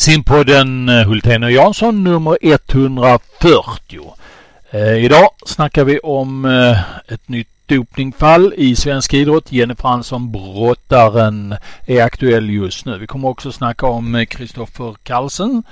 Simpodden eh, Hultén och Jansson nummer 140. Eh, idag snackar vi om eh, ett nytt dopningfall i svensk idrott. Jenny Fransson, brottaren, är aktuell just nu. Vi kommer också snacka om eh, Kristoffer Karlsson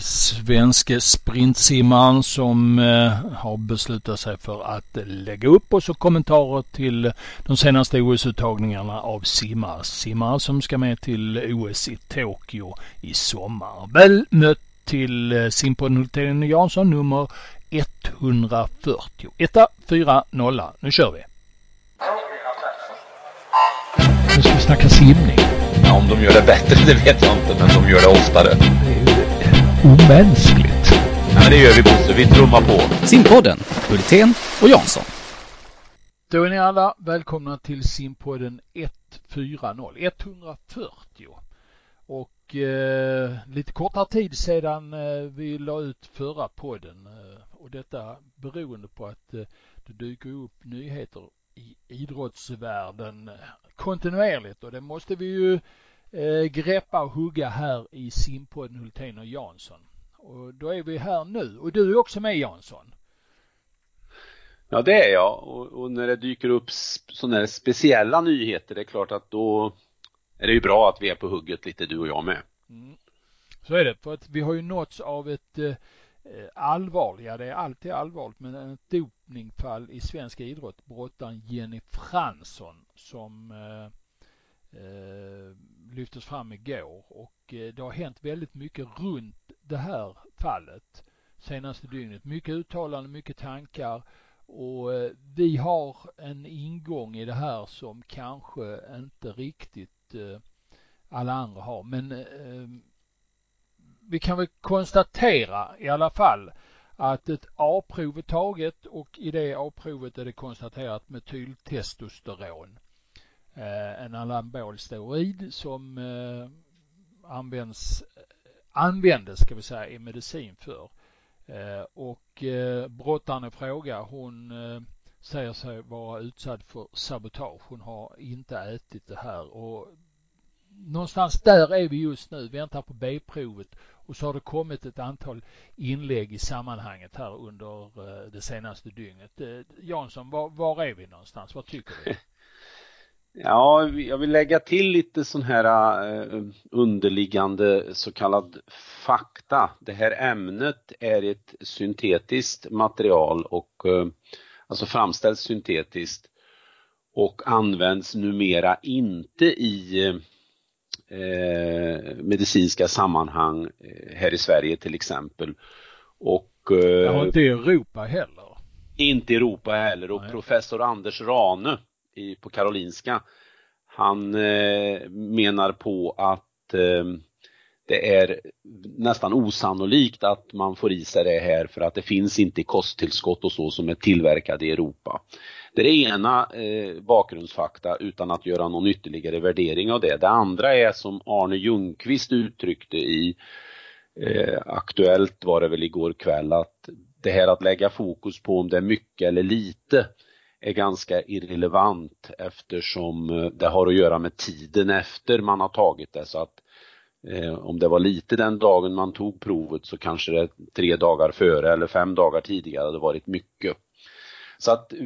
svenske sprintsimmaren som eh, har beslutat sig för att lägga upp och så kommentarer till de senaste OS-uttagningarna av simmare. Simmare som ska med till OS i Tokyo i sommar. Väl mött till eh, simpodden Hultén Jansson nummer 140. 1 4 0. Nu kör vi! Nu ska vi snacka simning. Ja, om de gör det bättre det vet jag inte, men de gör det oftare. Det omänskligt. Ja, men det gör vi Bosse, vi trummar på. Simpodden, Hultén och Jansson. Då är ni alla välkomna till Simpodden 140, 140. Och eh, lite kortare tid sedan eh, vi la ut förra podden eh, och detta beroende på att eh, det dyker upp nyheter i idrottsvärlden kontinuerligt och det måste vi ju eh, greppa och hugga här i simpodden Hultén och Jansson. Och då är vi här nu och du är också med Jansson. Ja det är jag och, och när det dyker upp sådana här speciella nyheter det är klart att då är det ju bra att vi är på hugget lite du och jag med. Mm. Så är det för att vi har ju nåtts av ett eh, allvarligt, ja det är alltid allvarligt, men ett dopningfall i svensk idrott. Brottaren Jenny Fransson som eh, Eh, lyftes fram igår och eh, det har hänt väldigt mycket runt det här fallet senaste dygnet. Mycket uttalanden, mycket tankar och eh, vi har en ingång i det här som kanske inte riktigt alla andra har. Men vi kan väl konstatera i alla fall att ett A-prov är taget och i det A-provet är det konstaterat metyltestosteron. Eh, en anabol steroid som eh, används, eh, användes ska vi säga i medicin för. Och brottaren i fråga hon säger sig vara utsatt för sabotage. Hon har inte ätit det här och någonstans där är vi just nu, väntar på B-provet och så har det kommit ett antal inlägg i sammanhanget här under det senaste dygnet. Jansson, var, var är vi någonstans? Vad tycker du? Ja, jag vill lägga till lite sån här uh, underliggande så kallad fakta. Det här ämnet är ett syntetiskt material och uh, alltså framställs syntetiskt och används numera inte i uh, medicinska sammanhang här i Sverige till exempel. Och ja, inte i Europa heller. Inte i Europa heller och Nej. professor Anders Rane i, på Karolinska. Han eh, menar på att eh, det är nästan osannolikt att man får i sig det här för att det finns inte kosttillskott och så som är tillverkade i Europa. Det är det ena eh, bakgrundsfakta utan att göra någon ytterligare värdering av det. Det andra är som Arne Ljungqvist uttryckte i eh, Aktuellt var det väl igår kväll att det här att lägga fokus på om det är mycket eller lite är ganska irrelevant eftersom eh, det har att göra med tiden efter man har tagit det så att eh, om det var lite den dagen man tog provet så kanske det tre dagar före eller fem dagar tidigare hade varit mycket. Så att eh,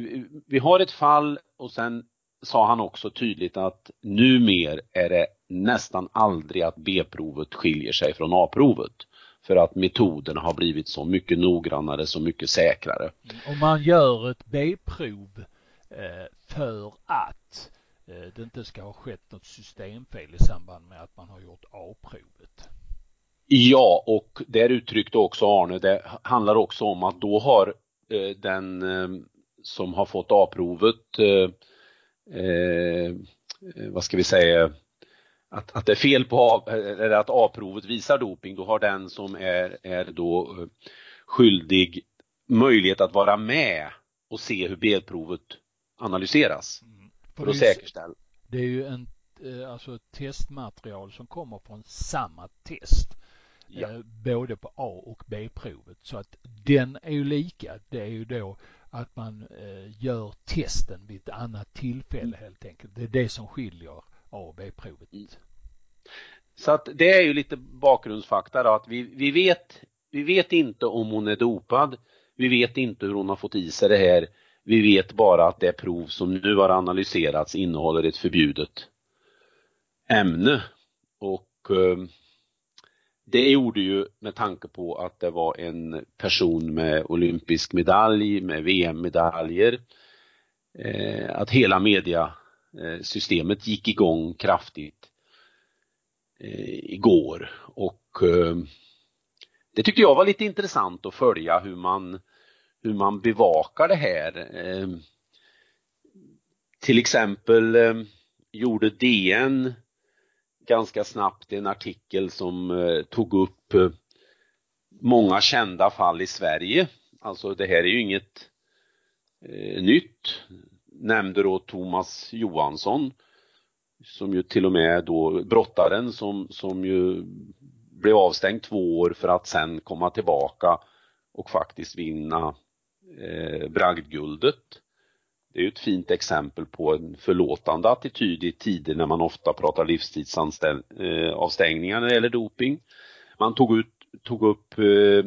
vi har ett fall och sen sa han också tydligt att numer är det nästan aldrig att B-provet skiljer sig från A-provet för att metoderna har blivit så mycket noggrannare, så mycket säkrare. Om man gör ett B-prov eh, för att eh, det inte ska ha skett något systemfel i samband med att man har gjort A-provet. Ja, och där uttryckte också Arne, det handlar också om att då har eh, den som har fått A-provet, vad ska vi säga, att, att det är fel på A, eller att A-provet visar doping, då har den som är, är då eh, skyldig möjlighet att vara med och se hur B-provet analyseras. Mm. För, för att säkerställa. Det är ju en, eh, alltså ett testmaterial som kommer från samma test. Ja. Eh, både på A och B-provet. Så att den är ju lika. Det är ju då att man gör testen vid ett annat tillfälle helt enkelt. Det är det som skiljer A och B-provet. Mm. Så att det är ju lite bakgrundsfakta då, att vi, vi vet, vi vet inte om hon är dopad. Vi vet inte hur hon har fått i sig det här. Vi vet bara att det prov som nu har analyserats innehåller ett förbjudet ämne. Och eh, det gjorde ju med tanke på att det var en person med olympisk medalj, med VM-medaljer, eh, att hela media Eh, systemet gick igång kraftigt eh, igår och eh, det tyckte jag var lite intressant att följa hur man hur man bevakar det här. Till exempel gjorde DN ganska snabbt en artikel som tog upp många kända fall i Sverige. Alltså det här är ju inget nytt. Nämnde då Thomas Johansson som ju till och med då brottaren som, som ju blev avstängd två år för att sen komma tillbaka och faktiskt vinna eh, bragdguldet. Det är ju ett fint exempel på en förlåtande attityd i tider när man ofta pratar livstidsavstängningar eh, när det gäller doping. Man tog, ut, tog upp eh,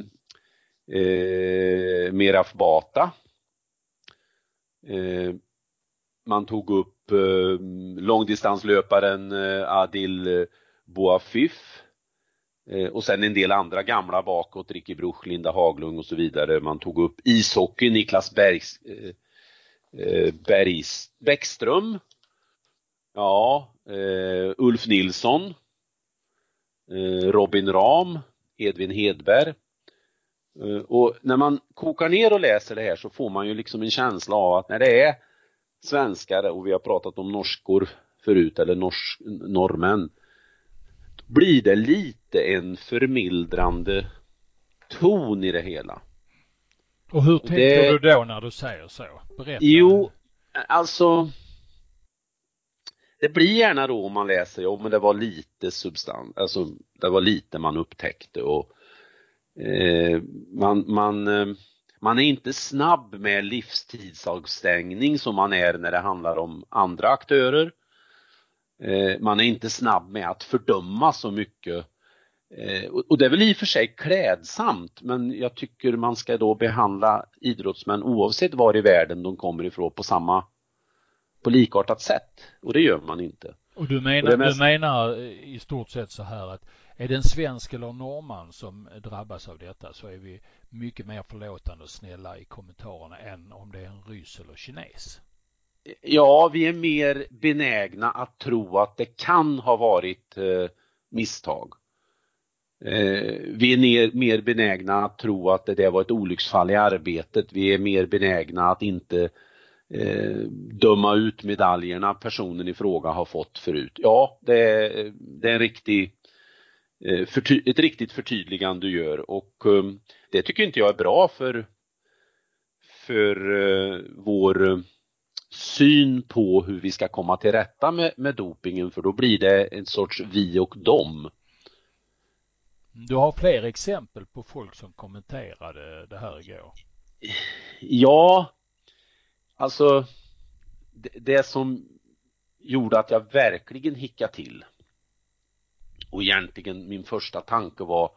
eh, Meraf Bata. Eh, man tog upp eh, långdistanslöparen eh, Adil eh, Boafif eh, och sen en del andra gamla bakåt, Ricky Bruch, Linda Haglund och så vidare. Man tog upp ishockey, Niklas Bergs, eh, eh Bergs, Bäckström. Ja, eh, Ulf Nilsson. Eh, Robin Ram, Edvin Hedberg. Eh, och när man kokar ner och läser det här så får man ju liksom en känsla av att när det är svenskar och vi har pratat om norskor förut eller norsk, norrmän blir det lite en förmildrande ton i det hela. Och hur tänker det... du då när du säger så? Berätta. Jo, alltså det blir gärna då om man läser, jo men det var lite substans, alltså det var lite man upptäckte och eh, man, man, eh, man är inte snabb med livstidsavstängning som man är när det handlar om andra aktörer. Eh, man är inte snabb med att fördöma så mycket Eh, och det är väl i och för sig klädsamt men jag tycker man ska då behandla idrottsmän oavsett var i världen de kommer ifrån på samma, på likartat sätt. Och det gör man inte. Och du menar, och mest... du menar i stort sett så här att är det en svensk eller norrman som drabbas av detta så är vi mycket mer förlåtande och snälla i kommentarerna än om det är en ryss eller kines. Ja, vi är mer benägna att tro att det kan ha varit eh, misstag. Eh, vi är ner, mer benägna att tro att det där var ett olycksfall i arbetet. Vi är mer benägna att inte eh, döma ut medaljerna personen i fråga har fått förut. Ja, det är, det är en riktig, ett riktigt förtydligande du gör och eh, det tycker inte jag är bra för, för eh, vår syn på hur vi ska komma till rätta med, med dopingen för då blir det en sorts vi och dem. Du har fler exempel på folk som kommenterade det här igår? Ja, alltså det, det som gjorde att jag verkligen hickade till och egentligen min första tanke var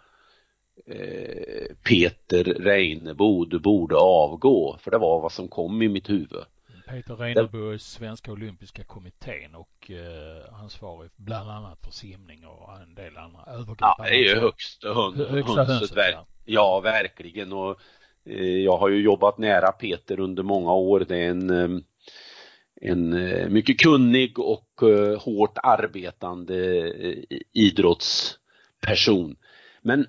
eh, Peter Reinebo, du borde avgå, för det var vad som kom i mitt huvud. Peter Reinebo är svenska olympiska kommittén och eh, ansvarig bland annat för simning och en del andra övergripande. Ja, det är ju högsta, hund, högsta hönset. Ver ja. ja, verkligen och eh, jag har ju jobbat nära Peter under många år. Det är en eh, en eh, mycket kunnig och eh, hårt arbetande eh, idrottsperson. Men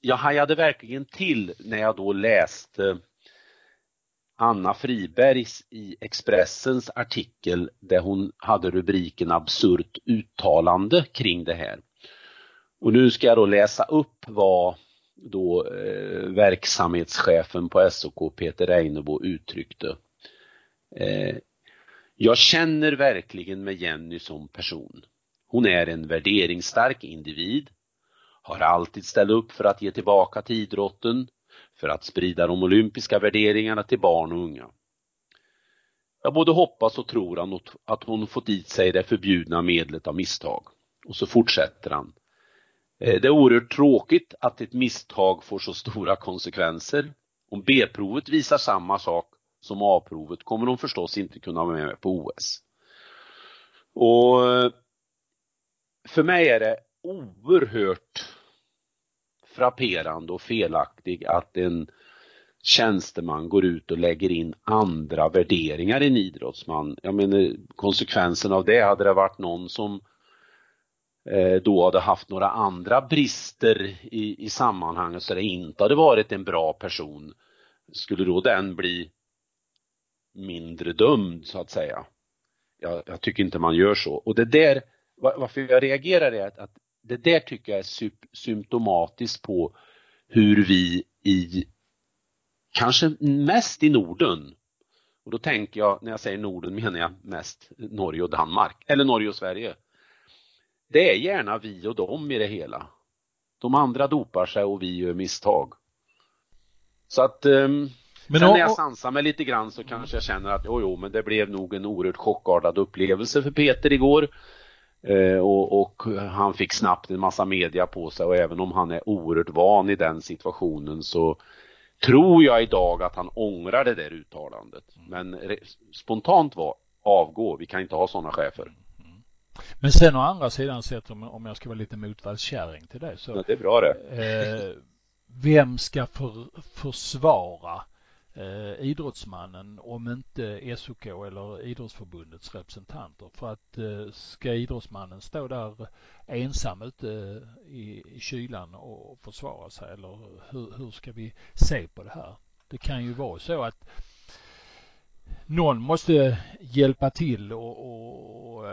jag hajade verkligen till när jag då läste Anna Fribergs i Expressens artikel där hon hade rubriken absurt uttalande kring det här. Och nu ska jag då läsa upp vad då eh, verksamhetschefen på SOK Peter Einebo uttryckte. Eh, jag känner verkligen med Jenny som person. Hon är en värderingsstark individ, har alltid ställt upp för att ge tillbaka till idrotten, för att sprida de olympiska värderingarna till barn och unga. Jag både hoppas och tror att hon fått dit sig det förbjudna medlet av misstag. Och så fortsätter han. Eh, det är oerhört tråkigt att ett misstag får så stora konsekvenser. Om B-provet visar samma sak som A-provet kommer de förstås inte kunna vara med på OS. Och eh, för mig är det oerhört frapperande och felaktigt att en tjänsteman går ut och lägger in andra värderingar i en idrottsman. Jag menar konsekvensen av det hade det varit någon som eh, då hade haft några andra brister i, i sammanhanget så det inte hade varit en bra person. Skulle då den bli mindre dömd så att säga? Jag, jag tycker inte man gör så. Och det där, varför jag reagerar är att, att det där tycker jag är symptomatiskt på hur vi i kanske mest i Norden. Och då tänker jag, när jag säger Norden menar jag mest Norge och Danmark, eller Norge och Sverige. Det är gärna vi och dem i det hela. De andra dopar sig och vi gör misstag. Så att um, men sen när jag sansar mig lite grann så kanske jag känner att jo, jo, men det blev nog en oerhört chockartad upplevelse för Peter igår. Eh, och, och, han fick snabbt en massa media på sig och även om han är oerhört van i den situationen så tror jag idag att han ångrar det där uttalandet. Men spontant var avgå, vi kan inte ha sådana chefer. Men sen å andra sidan sett om, om jag ska vara lite motvallskärring till det så. Ja, det är bra det. Eh, vem ska för, försvara eh, idrottsmannen om inte SOK eller idrottsförbundets representanter. För att eh, ska idrottsmannen stå där ensam ute eh, i, i kylan och försvara sig eller hur, hur ska vi se på det här? Det kan ju vara så att någon måste hjälpa till och, och, och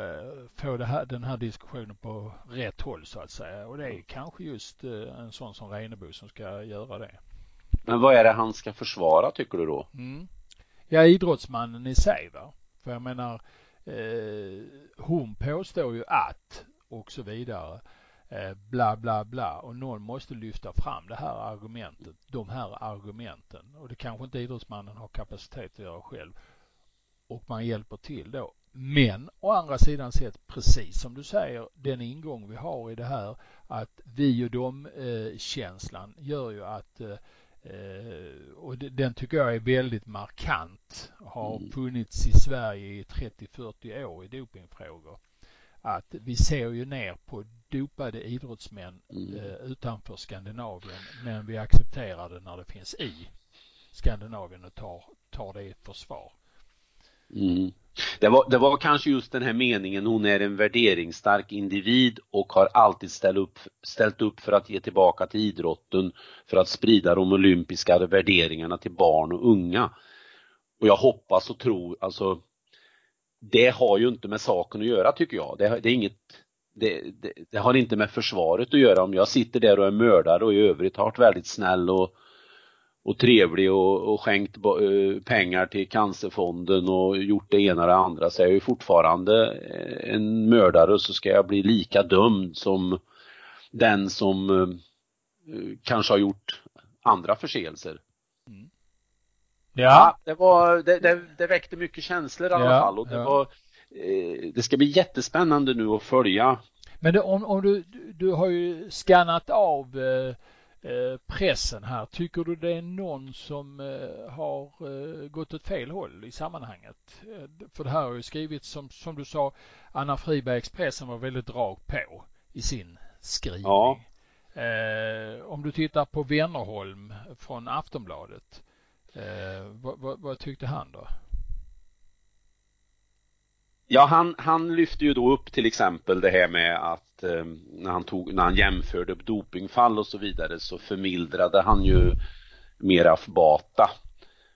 få här, den här diskussionen på rätt håll så att säga. Och det är kanske just eh, en sån som Renebo som ska göra det. Men vad är det han ska försvara tycker du då? Mm. Ja, idrottsmannen i sig va. För jag menar, eh, hon påstår ju att och så vidare. Eh, bla bla bla och någon måste lyfta fram det här argumentet, de här argumenten och det kanske inte idrottsmannen har kapacitet att göra själv och man hjälper till då. Men å andra sidan sett, precis som du säger, den ingång vi har i det här att vi och dem eh, känslan gör ju att Eh, och den tycker jag är väldigt markant. Har mm. funnits i Sverige i 30-40 år i dopingfrågor. Att vi ser ju ner på dopade idrottsmän mm. eh, utanför Skandinavien men vi accepterar det när det finns i Skandinavien och tar, tar det i försvar. Mm. Det var, det var kanske just den här meningen, hon är en värderingsstark individ och har alltid ställt upp, ställt upp för att ge tillbaka till idrotten, för att sprida de olympiska värderingarna till barn och unga. Och jag hoppas och tror, alltså det har ju inte med saken att göra tycker jag. Det, det är inget det, det, det, har inte med försvaret att göra om jag sitter där och är mördare och i övrigt har varit väldigt snäll och och trevlig och, och skänkt eh, pengar till Cancerfonden och gjort det ena och det andra så är jag ju fortfarande eh, en mördare och så ska jag bli lika dömd som den som eh, kanske har gjort andra förseelser. Mm. Ja. ja. det var, det, det, det, väckte mycket känslor i alla ja, fall och det ja. var det ska bli jättespännande nu att följa. Men det, om, om du, du har ju skannat av Eh, pressen här. Tycker du det är någon som eh, har eh, gått åt fel håll i sammanhanget? För det här har ju skrivits som, som du sa, Anna Friberg Expressen var väldigt rakt på i sin skrivning. Ja. om du tittar på Wennerholm från Aftonbladet, vad, vad, vad tyckte han då? Ja, han, han lyfte ju då upp till exempel det här med att eh, när, han tog, när han jämförde dopingfall och så vidare så förmildrade han ju mera FBATA.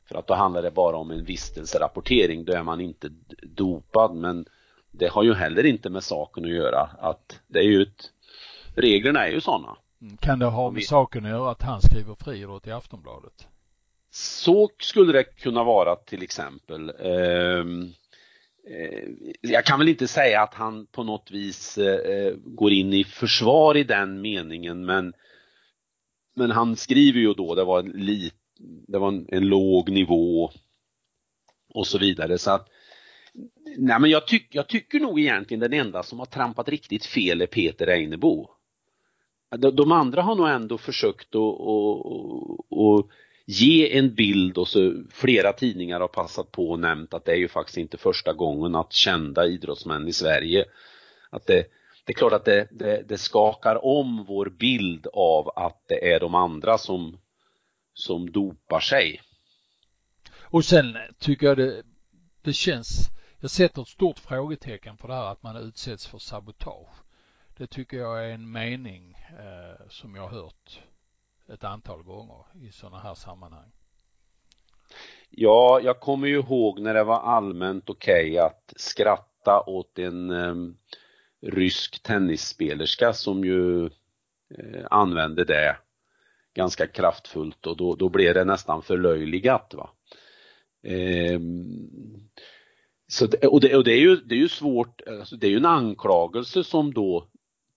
För att då handlar det bara om en vistelserapportering, då är man inte dopad men det har ju heller inte med saken att göra att det är ju ett, reglerna är ju sådana. Mm, kan det ha med saken att göra att han skriver friidrott i Aftonbladet? Så skulle det kunna vara till exempel. Eh, Eh, jag kan väl inte säga att han på något vis eh, eh, går in i försvar i den meningen men men han skriver ju då, det var en, lit, det var en, en låg nivå och så vidare så att Nej men jag, tyck, jag tycker nog egentligen den enda som har trampat riktigt fel är Peter Einebo. De, de andra har nog ändå försökt att, att ge en bild och så flera tidningar har passat på och nämnt att det är ju faktiskt inte första gången att kända idrottsmän i Sverige att det, det är klart att det, det, det, skakar om vår bild av att det är de andra som, som dopar sig. Och sen tycker jag det, det känns, jag sätter ett stort frågetecken för det här att man utsätts för sabotage. Det tycker jag är en mening eh, som jag har hört ett antal gånger i sådana här sammanhang. Ja, jag kommer ju ihåg när det var allmänt okej okay att skratta åt en um, rysk tennisspelerska som ju eh, använde det ganska kraftfullt och då, då blev det nästan förlöjligat. Va? Eh, så det, och det, och det, är ju, det är ju svårt, alltså det är ju en anklagelse som då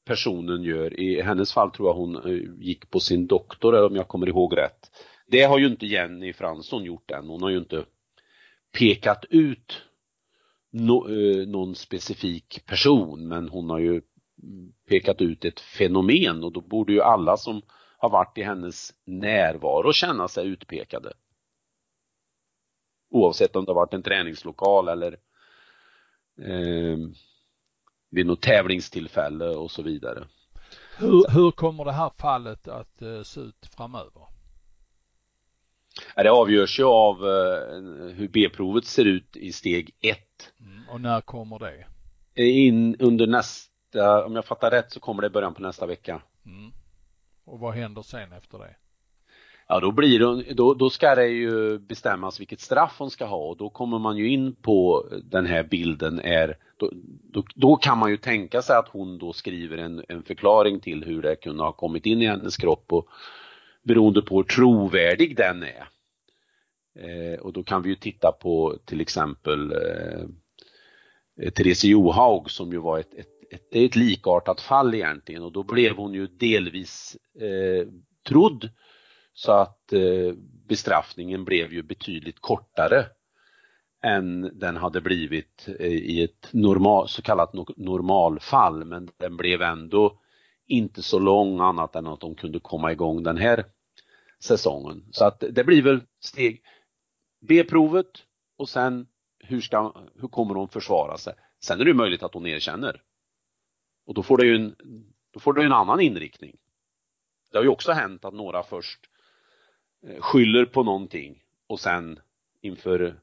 personen gör. I hennes fall tror jag hon eh, gick på sin doktor om jag kommer ihåg rätt. Det har ju inte Jenny Fransson gjort än. Hon har ju inte pekat ut no, eh, någon specifik person men hon har ju pekat ut ett fenomen och då borde ju alla som har varit i hennes närvaro känna sig utpekade. Oavsett om det har varit en träningslokal eller eh, vid något tävlingstillfälle och så vidare. Hur, hur kommer det här fallet att uh, se ut framöver? Det avgörs ju av uh, hur B-provet ser ut i steg ett. Mm, och när kommer det? In under nästa, om jag fattar rätt så kommer det i början på nästa vecka. Mm. Och vad händer sen efter det? Ja, då blir det, då, då ska det ju bestämmas vilket straff hon ska ha och då kommer man ju in på den här bilden är, då, då, då kan man ju tänka sig att hon då skriver en, en förklaring till hur det kunde ha kommit in i hennes kropp och beroende på hur trovärdig den är. Eh, och då kan vi ju titta på till exempel eh, Therese Johaug som ju var ett, ett, ett, ett likartat fall egentligen och då blev hon ju delvis eh, trodd så att eh, bestraffningen blev ju betydligt kortare än den hade blivit eh, i ett normal, så kallat normalfall men den blev ändå inte så lång annat än att de kunde komma igång den här säsongen. Så att det blir väl steg B-provet och sen hur, ska, hur kommer hon försvara sig? Sen är det möjligt att hon erkänner. Och då får det ju en, då får det en annan inriktning. Det har ju också hänt att några först Eh, skyller på någonting och sen inför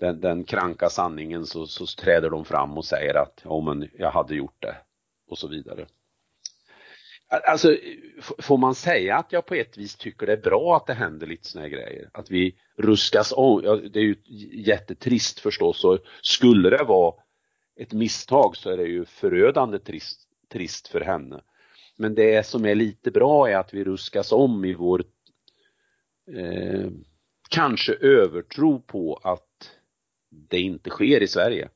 den, den kranka sanningen så, så träder de fram och säger att ja men jag hade gjort det och så vidare. Alltså, får man säga att jag på ett vis tycker det är bra att det händer lite såna här grejer? Att vi ruskas om, ja, det är ju jättetrist förstås och skulle det vara ett misstag så är det ju förödande trist, trist för henne. Men det som är lite bra är att vi ruskas om i vår eh, kanske övertro på att det inte sker i Sverige.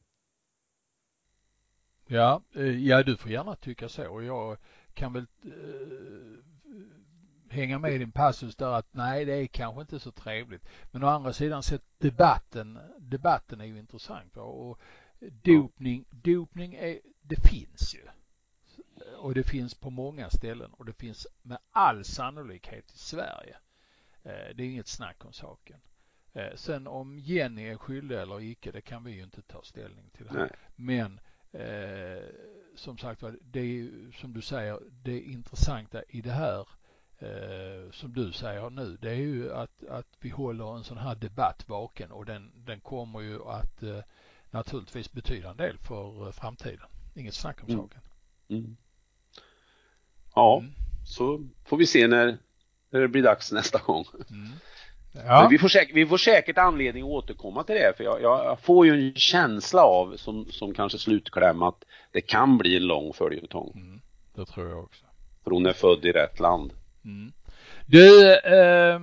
Ja, eh, ja du får gärna tycka så och jag kan väl eh, hänga med i din passus där att nej det är kanske inte så trevligt. Men å andra sidan sett debatten, debatten är ju intressant och dopning, dopning är, det finns ju. Och det finns på många ställen och det finns med all sannolikhet i Sverige. Eh, det är inget snack om saken. Eh, sen om Jenny är skyldig eller icke, det kan vi ju inte ta ställning till. Här. Men eh, som sagt var, det är som du säger, det intressanta i det här eh, som du säger nu, det är ju att, att vi håller en sån här debatt vaken och den, den kommer ju att eh, naturligtvis betyda en del för eh, framtiden. Inget snack om mm. saken. Mm. Ja, mm. så får vi se när när det blir dags nästa gång. Mm. Ja. vi, får säkert, vi får säkert anledning att återkomma till det för jag, jag, får ju en känsla av som, som kanske slutkläm att det kan bli en lång följetong. Mm. Det tror jag också. För hon är född i rätt land. Mm. Du, eh,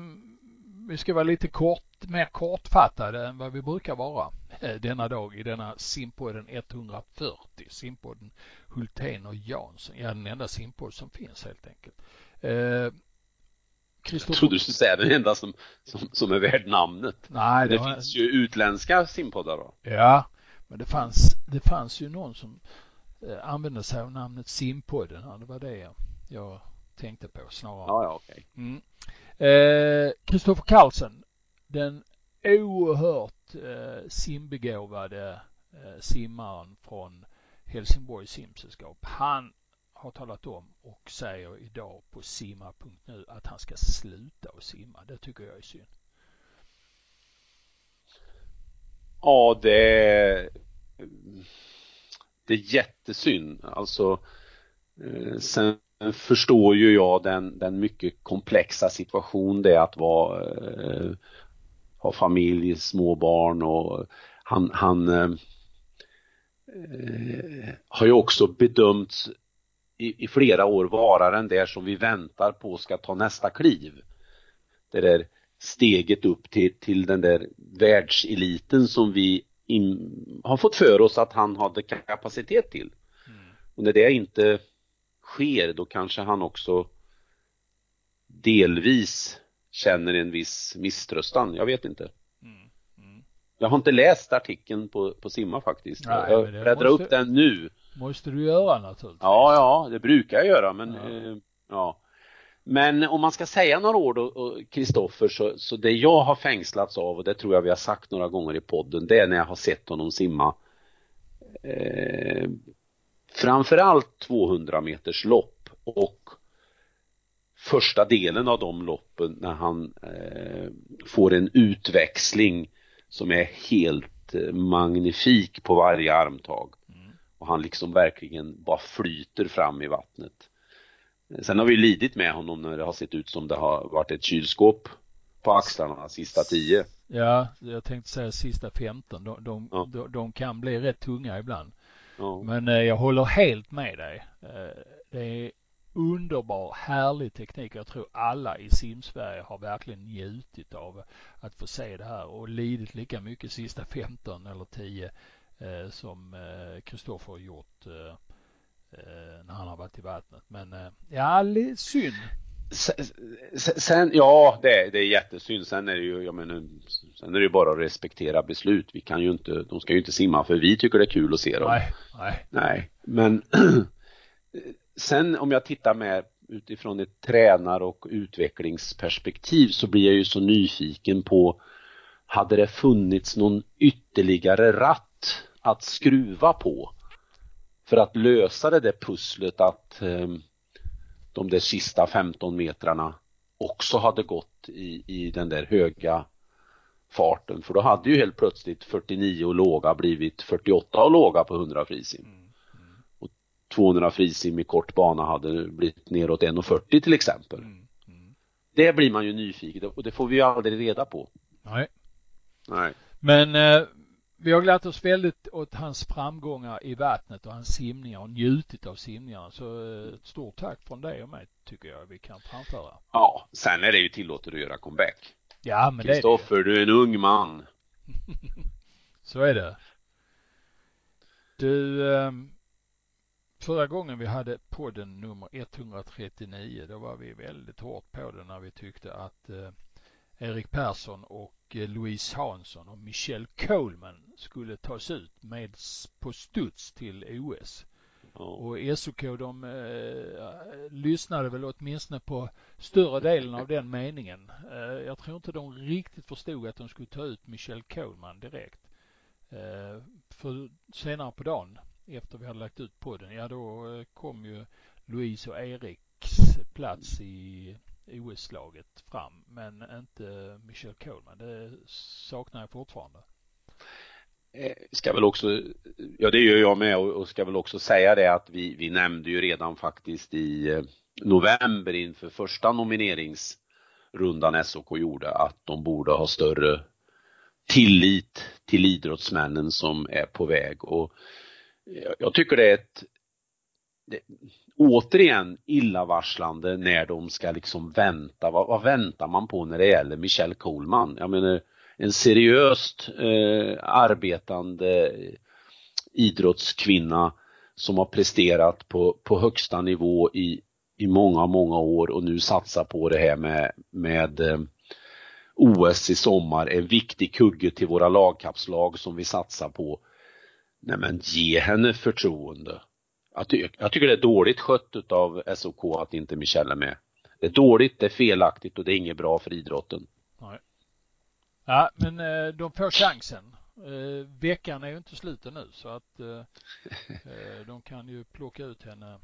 vi ska vara lite kort, mer kortfattade än vad vi brukar vara eh, denna dag i denna simpodden 140. Simpodden Hultén och Jansson. Ja, den enda simpodd som finns helt enkelt. Eh, jag trodde du skulle säga den enda som, som, som är värd namnet. Nej, det, det var... finns ju utländska simpoddar då. Ja, Men det fanns, det fanns ju någon som eh, använde sig av namnet Simpodden här. Det var det jag tänkte på snarare. Ja, ja, okej. Mm. Kristoffer eh, Carlsen, den oerhört eh, simbegåvade eh, simmaren från Helsingborgs simsällskap. Han har talat om och säger idag på simma.nu att han ska sluta att simma. Det tycker jag är synd. Ja, det är, det är jättesynd. Alltså, eh, sen förstår ju jag den, den mycket komplexa situation det är att vara, eh, ha familj, små barn och han, han eh, har ju också bedömts i, i, flera år vara den där som vi väntar på ska ta nästa kliv. Det där steget upp till, till den där världseliten som vi in, har fått för oss att han hade kapacitet till. Mm. Och när det inte sker då kanske han också delvis känner en viss misströstan, jag vet inte. Mm. Mm. Jag har inte läst artikeln på, på Simma faktiskt. Nej, jag bläddrar måste, upp den nu. Måste du göra naturligtvis. Ja, ja, det brukar jag göra men ja. Eh, ja. Men om man ska säga några ord då, Kristoffer, så, så det jag har fängslats av och det tror jag vi har sagt några gånger i podden, det är när jag har sett honom simma eh, framförallt 200 meters lopp och första delen av de loppen när han eh, får en utväxling som är helt eh, magnifik på varje armtag. Och han liksom verkligen bara flyter fram i vattnet. Sen har vi lidit med honom när det har sett ut som det har varit ett kylskåp på axlarna sista tio. Ja, jag tänkte säga sista 15. De, de, ja. de, de kan bli rätt tunga ibland. Ja. Men eh, jag håller helt med dig. Eh, det är underbar, härlig teknik. Jag tror alla i simsverige har verkligen njutit av att få se det här och lidit lika mycket sista 15 eller 10 eh, som Kristoffer har gjort när han har varit i vattnet. Men ja, synd. Sen, ja det, det är jättesynd. Sen är det ju, jag menar, sen är det ju bara att respektera beslut. Vi kan ju inte, de ska ju inte simma för vi tycker det är kul att se dem. Nej, nej. Nej, men sen om jag tittar med utifrån ett tränar och utvecklingsperspektiv så blir jag ju så nyfiken på hade det funnits någon ytterligare ratt att skruva på för att lösa det där pusslet att um, de där sista 15 metrarna också hade gått i, i den där höga farten för då hade ju helt plötsligt 49 och låga blivit 48 och låga på 100 frisim. Mm. Mm. Och 200 frisim i kort bana hade blivit neråt 1,40 till exempel. Mm. Mm. Det blir man ju nyfiken och det får vi ju aldrig reda på. Nej. Nej. Men eh, vi har glatt oss väldigt åt hans framgångar i vattnet och hans simningar och njutit av simningarna. Så eh, ett stort tack från dig och mig tycker jag vi kan framföra. Ja, sen är det ju tillåtet att göra comeback. Ja, men Kristoffer, du är en ung man. Så är det. Du, ehm, förra gången vi hade podden nummer 139, då var vi väldigt hårt på det när vi tyckte att eh, Erik Persson och Louise Hansson och Michelle Coleman skulle tas ut med på studs till OS. Och SOK de eh, lyssnade väl åtminstone på större delen av den meningen. Eh, jag tror inte de riktigt förstod att de skulle ta ut Michelle Coleman direkt. Eh, för senare på dagen efter vi hade lagt ut podden, ja då eh, kom ju Louise och Eriks plats i OS-laget fram men inte Michelle Coleman. Det saknar jag fortfarande. Eh, ska väl också, ja det gör jag med och ska väl också säga det att vi, vi nämnde ju redan faktiskt i eh, november inför första nomineringsrundan SOK gjorde att de borde ha större tillit till idrottsmännen som är på väg och eh, jag tycker det är ett det, återigen illavarslande när de ska liksom vänta. Vad, vad, väntar man på när det gäller Michelle Coleman? Jag menar en seriöst eh, arbetande eh, idrottskvinna som har presterat på, på högsta nivå i, i många, många år och nu satsar på det här med, med eh, OS i sommar, en viktig kugge till våra lagkapslag som vi satsar på. Nej men ge henne förtroende. Jag, ty jag tycker det är dåligt skött av SOK att inte Michelle är med. Det är dåligt, det är felaktigt och det är inget bra för idrotten. Nej. Ja, men eh, de får chansen. Eh, veckan är ju inte slut nu så att eh, de kan ju plocka ut henne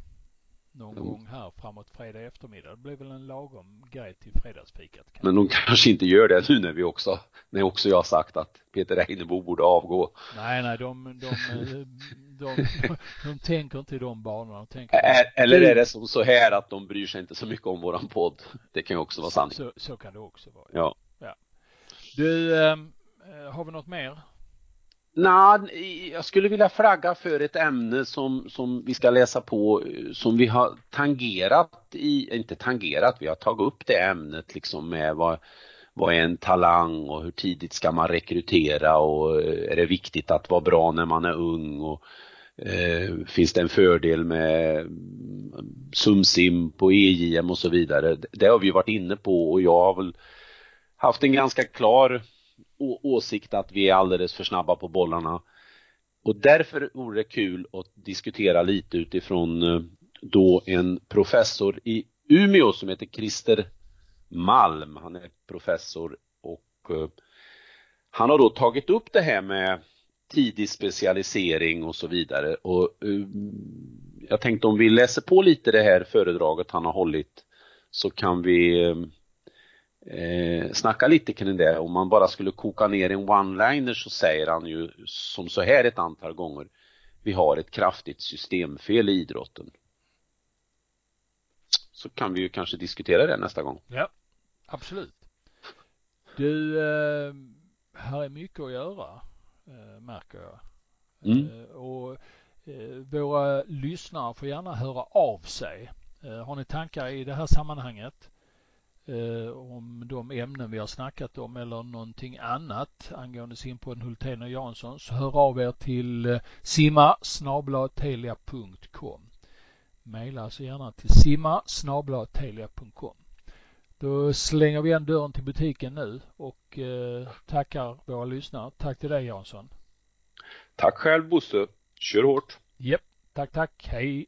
någon mm. gång här framåt fredag eftermiddag. Det blir väl en lagom grej till fredagsfikat. Men de kanske inte gör det nu när vi också, när också jag har sagt att Peter Einebo borde avgå. Nej, nej, de, de, de, de, de tänker inte i de banorna. De tänker Eller är det som så här att de bryr sig inte så mycket om våran podd? Det kan ju också vara sant. Så, så kan det också vara. Ja. ja. Du, äh, har vi något mer? Nej, jag skulle vilja flagga för ett ämne som, som vi ska läsa på som vi har tangerat i, inte tangerat, vi har tagit upp det ämnet liksom med vad, vad är en talang och hur tidigt ska man rekrytera och eh, är det viktigt att vara bra när man är ung och eh, finns det en fördel med mm, sumsim på EJM och så vidare. Det har vi varit inne på och jag har väl haft en ganska klar åsikt att vi är alldeles för snabba på bollarna. Och därför vore det kul att diskutera lite utifrån eh, då en professor i Umeå som heter Christer Malm. Han är professor och eh, han har då tagit upp det här med tidig specialisering och så vidare och eh, jag tänkte om vi läser på lite det här föredraget han har hållit så kan vi eh, snacka lite kring det. Om man bara skulle koka ner en one-liner så säger han ju som så här ett antal gånger. Vi har ett kraftigt systemfel i idrotten. Så kan vi ju kanske diskutera det nästa gång. Ja, absolut. Du, eh, här är mycket att göra, eh, märker jag. Mm. Eh, och eh, våra lyssnare får gärna höra av sig. Eh, har ni tankar i det här sammanhanget? Eh, om de ämnen vi har snackat om eller någonting annat angående simpodden Hultén och Jansson så hör av er till eh, simma Maila alltså gärna till simma Då slänger vi igen dörren till butiken nu och eh, tackar våra lyssnare. Tack till dig Jansson. Tack själv Bosse. Kör hårt. Japp. Tack, tack. Hej.